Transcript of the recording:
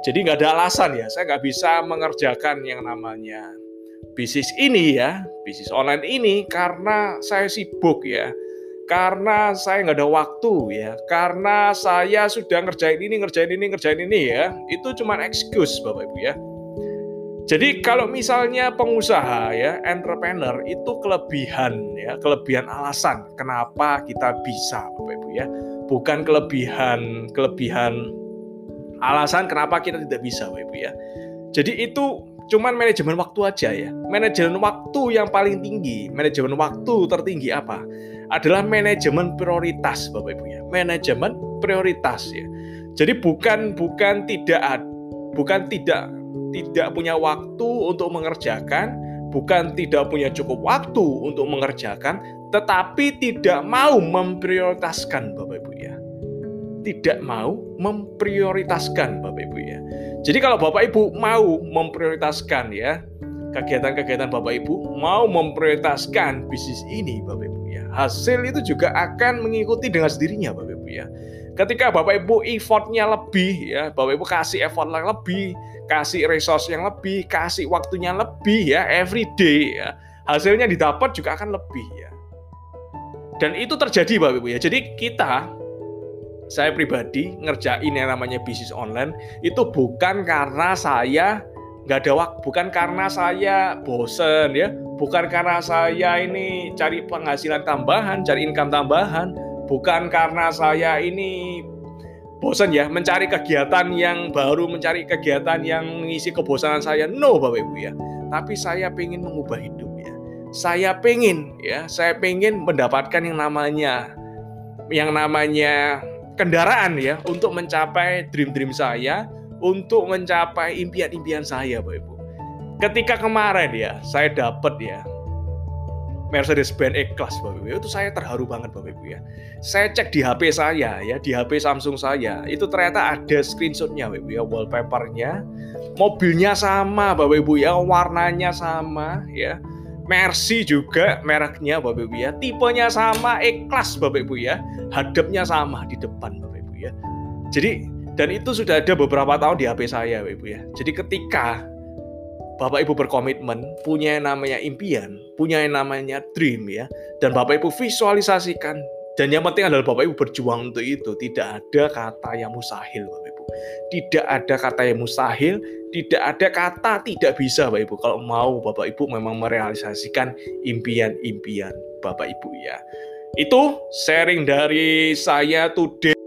Jadi nggak ada alasan ya, saya nggak bisa mengerjakan yang namanya bisnis ini ya, bisnis online ini karena saya sibuk ya, karena saya nggak ada waktu ya, karena saya sudah ngerjain ini, ngerjain ini, ngerjain ini ya, itu cuma excuse Bapak Ibu ya. Jadi kalau misalnya pengusaha ya, entrepreneur itu kelebihan ya, kelebihan alasan kenapa kita bisa Bapak Ibu ya. Bukan kelebihan kelebihan alasan kenapa kita tidak bisa Bapak Ibu ya. Jadi itu cuman manajemen waktu aja ya. Manajemen waktu yang paling tinggi, manajemen waktu tertinggi apa? Adalah manajemen prioritas Bapak Ibu ya. Manajemen prioritas ya. Jadi bukan bukan tidak bukan tidak tidak punya waktu untuk mengerjakan, bukan tidak punya cukup waktu untuk mengerjakan, tetapi tidak mau memprioritaskan Bapak Ibu ya tidak mau memprioritaskan Bapak Ibu ya. Jadi kalau Bapak Ibu mau memprioritaskan ya kegiatan-kegiatan Bapak Ibu mau memprioritaskan bisnis ini Bapak Ibu ya. Hasil itu juga akan mengikuti dengan sendirinya Bapak Ibu ya. Ketika Bapak Ibu effortnya lebih ya, Bapak Ibu kasih effort yang lebih, kasih resource yang lebih, kasih waktunya lebih ya, every day ya. Hasilnya didapat juga akan lebih ya. Dan itu terjadi Bapak Ibu ya. Jadi kita saya pribadi ngerjain yang namanya bisnis online itu bukan karena saya nggak ada waktu, bukan karena saya bosen ya, bukan karena saya ini cari penghasilan tambahan, cari income tambahan, bukan karena saya ini bosen ya mencari kegiatan yang baru, mencari kegiatan yang mengisi kebosanan saya. No, Bapak Ibu ya. Tapi saya pengen mengubah hidup ya. Saya pengen ya, saya pengen mendapatkan yang namanya yang namanya kendaraan ya untuk mencapai dream-dream saya, untuk mencapai impian-impian saya, Bapak Ibu. Ketika kemarin ya, saya dapat ya Mercedes-Benz E-Class Bapak Ibu, itu saya terharu banget Bapak Ibu ya. Saya cek di HP saya ya, di HP Samsung saya, itu ternyata ada screenshotnya Bapak Ibu ya, wallpapernya, mobilnya sama Bapak Ibu ya, warnanya sama ya, Mercy juga mereknya Bapak Ibu ya. Tipenya sama, E-Class Bapak Ibu ya. Hadapnya sama di depan Bapak Ibu ya. Jadi dan itu sudah ada beberapa tahun di HP saya Bapak Ibu ya. Jadi ketika Bapak Ibu berkomitmen, punya yang namanya impian, punya yang namanya dream ya, dan Bapak Ibu visualisasikan, dan yang penting adalah Bapak Ibu berjuang untuk itu. Tidak ada kata yang mustahil Bapak Ibu. Tidak ada kata yang mustahil, tidak ada kata tidak bisa Bapak Ibu kalau mau Bapak Ibu memang merealisasikan impian-impian Bapak Ibu ya. Itu sharing dari saya today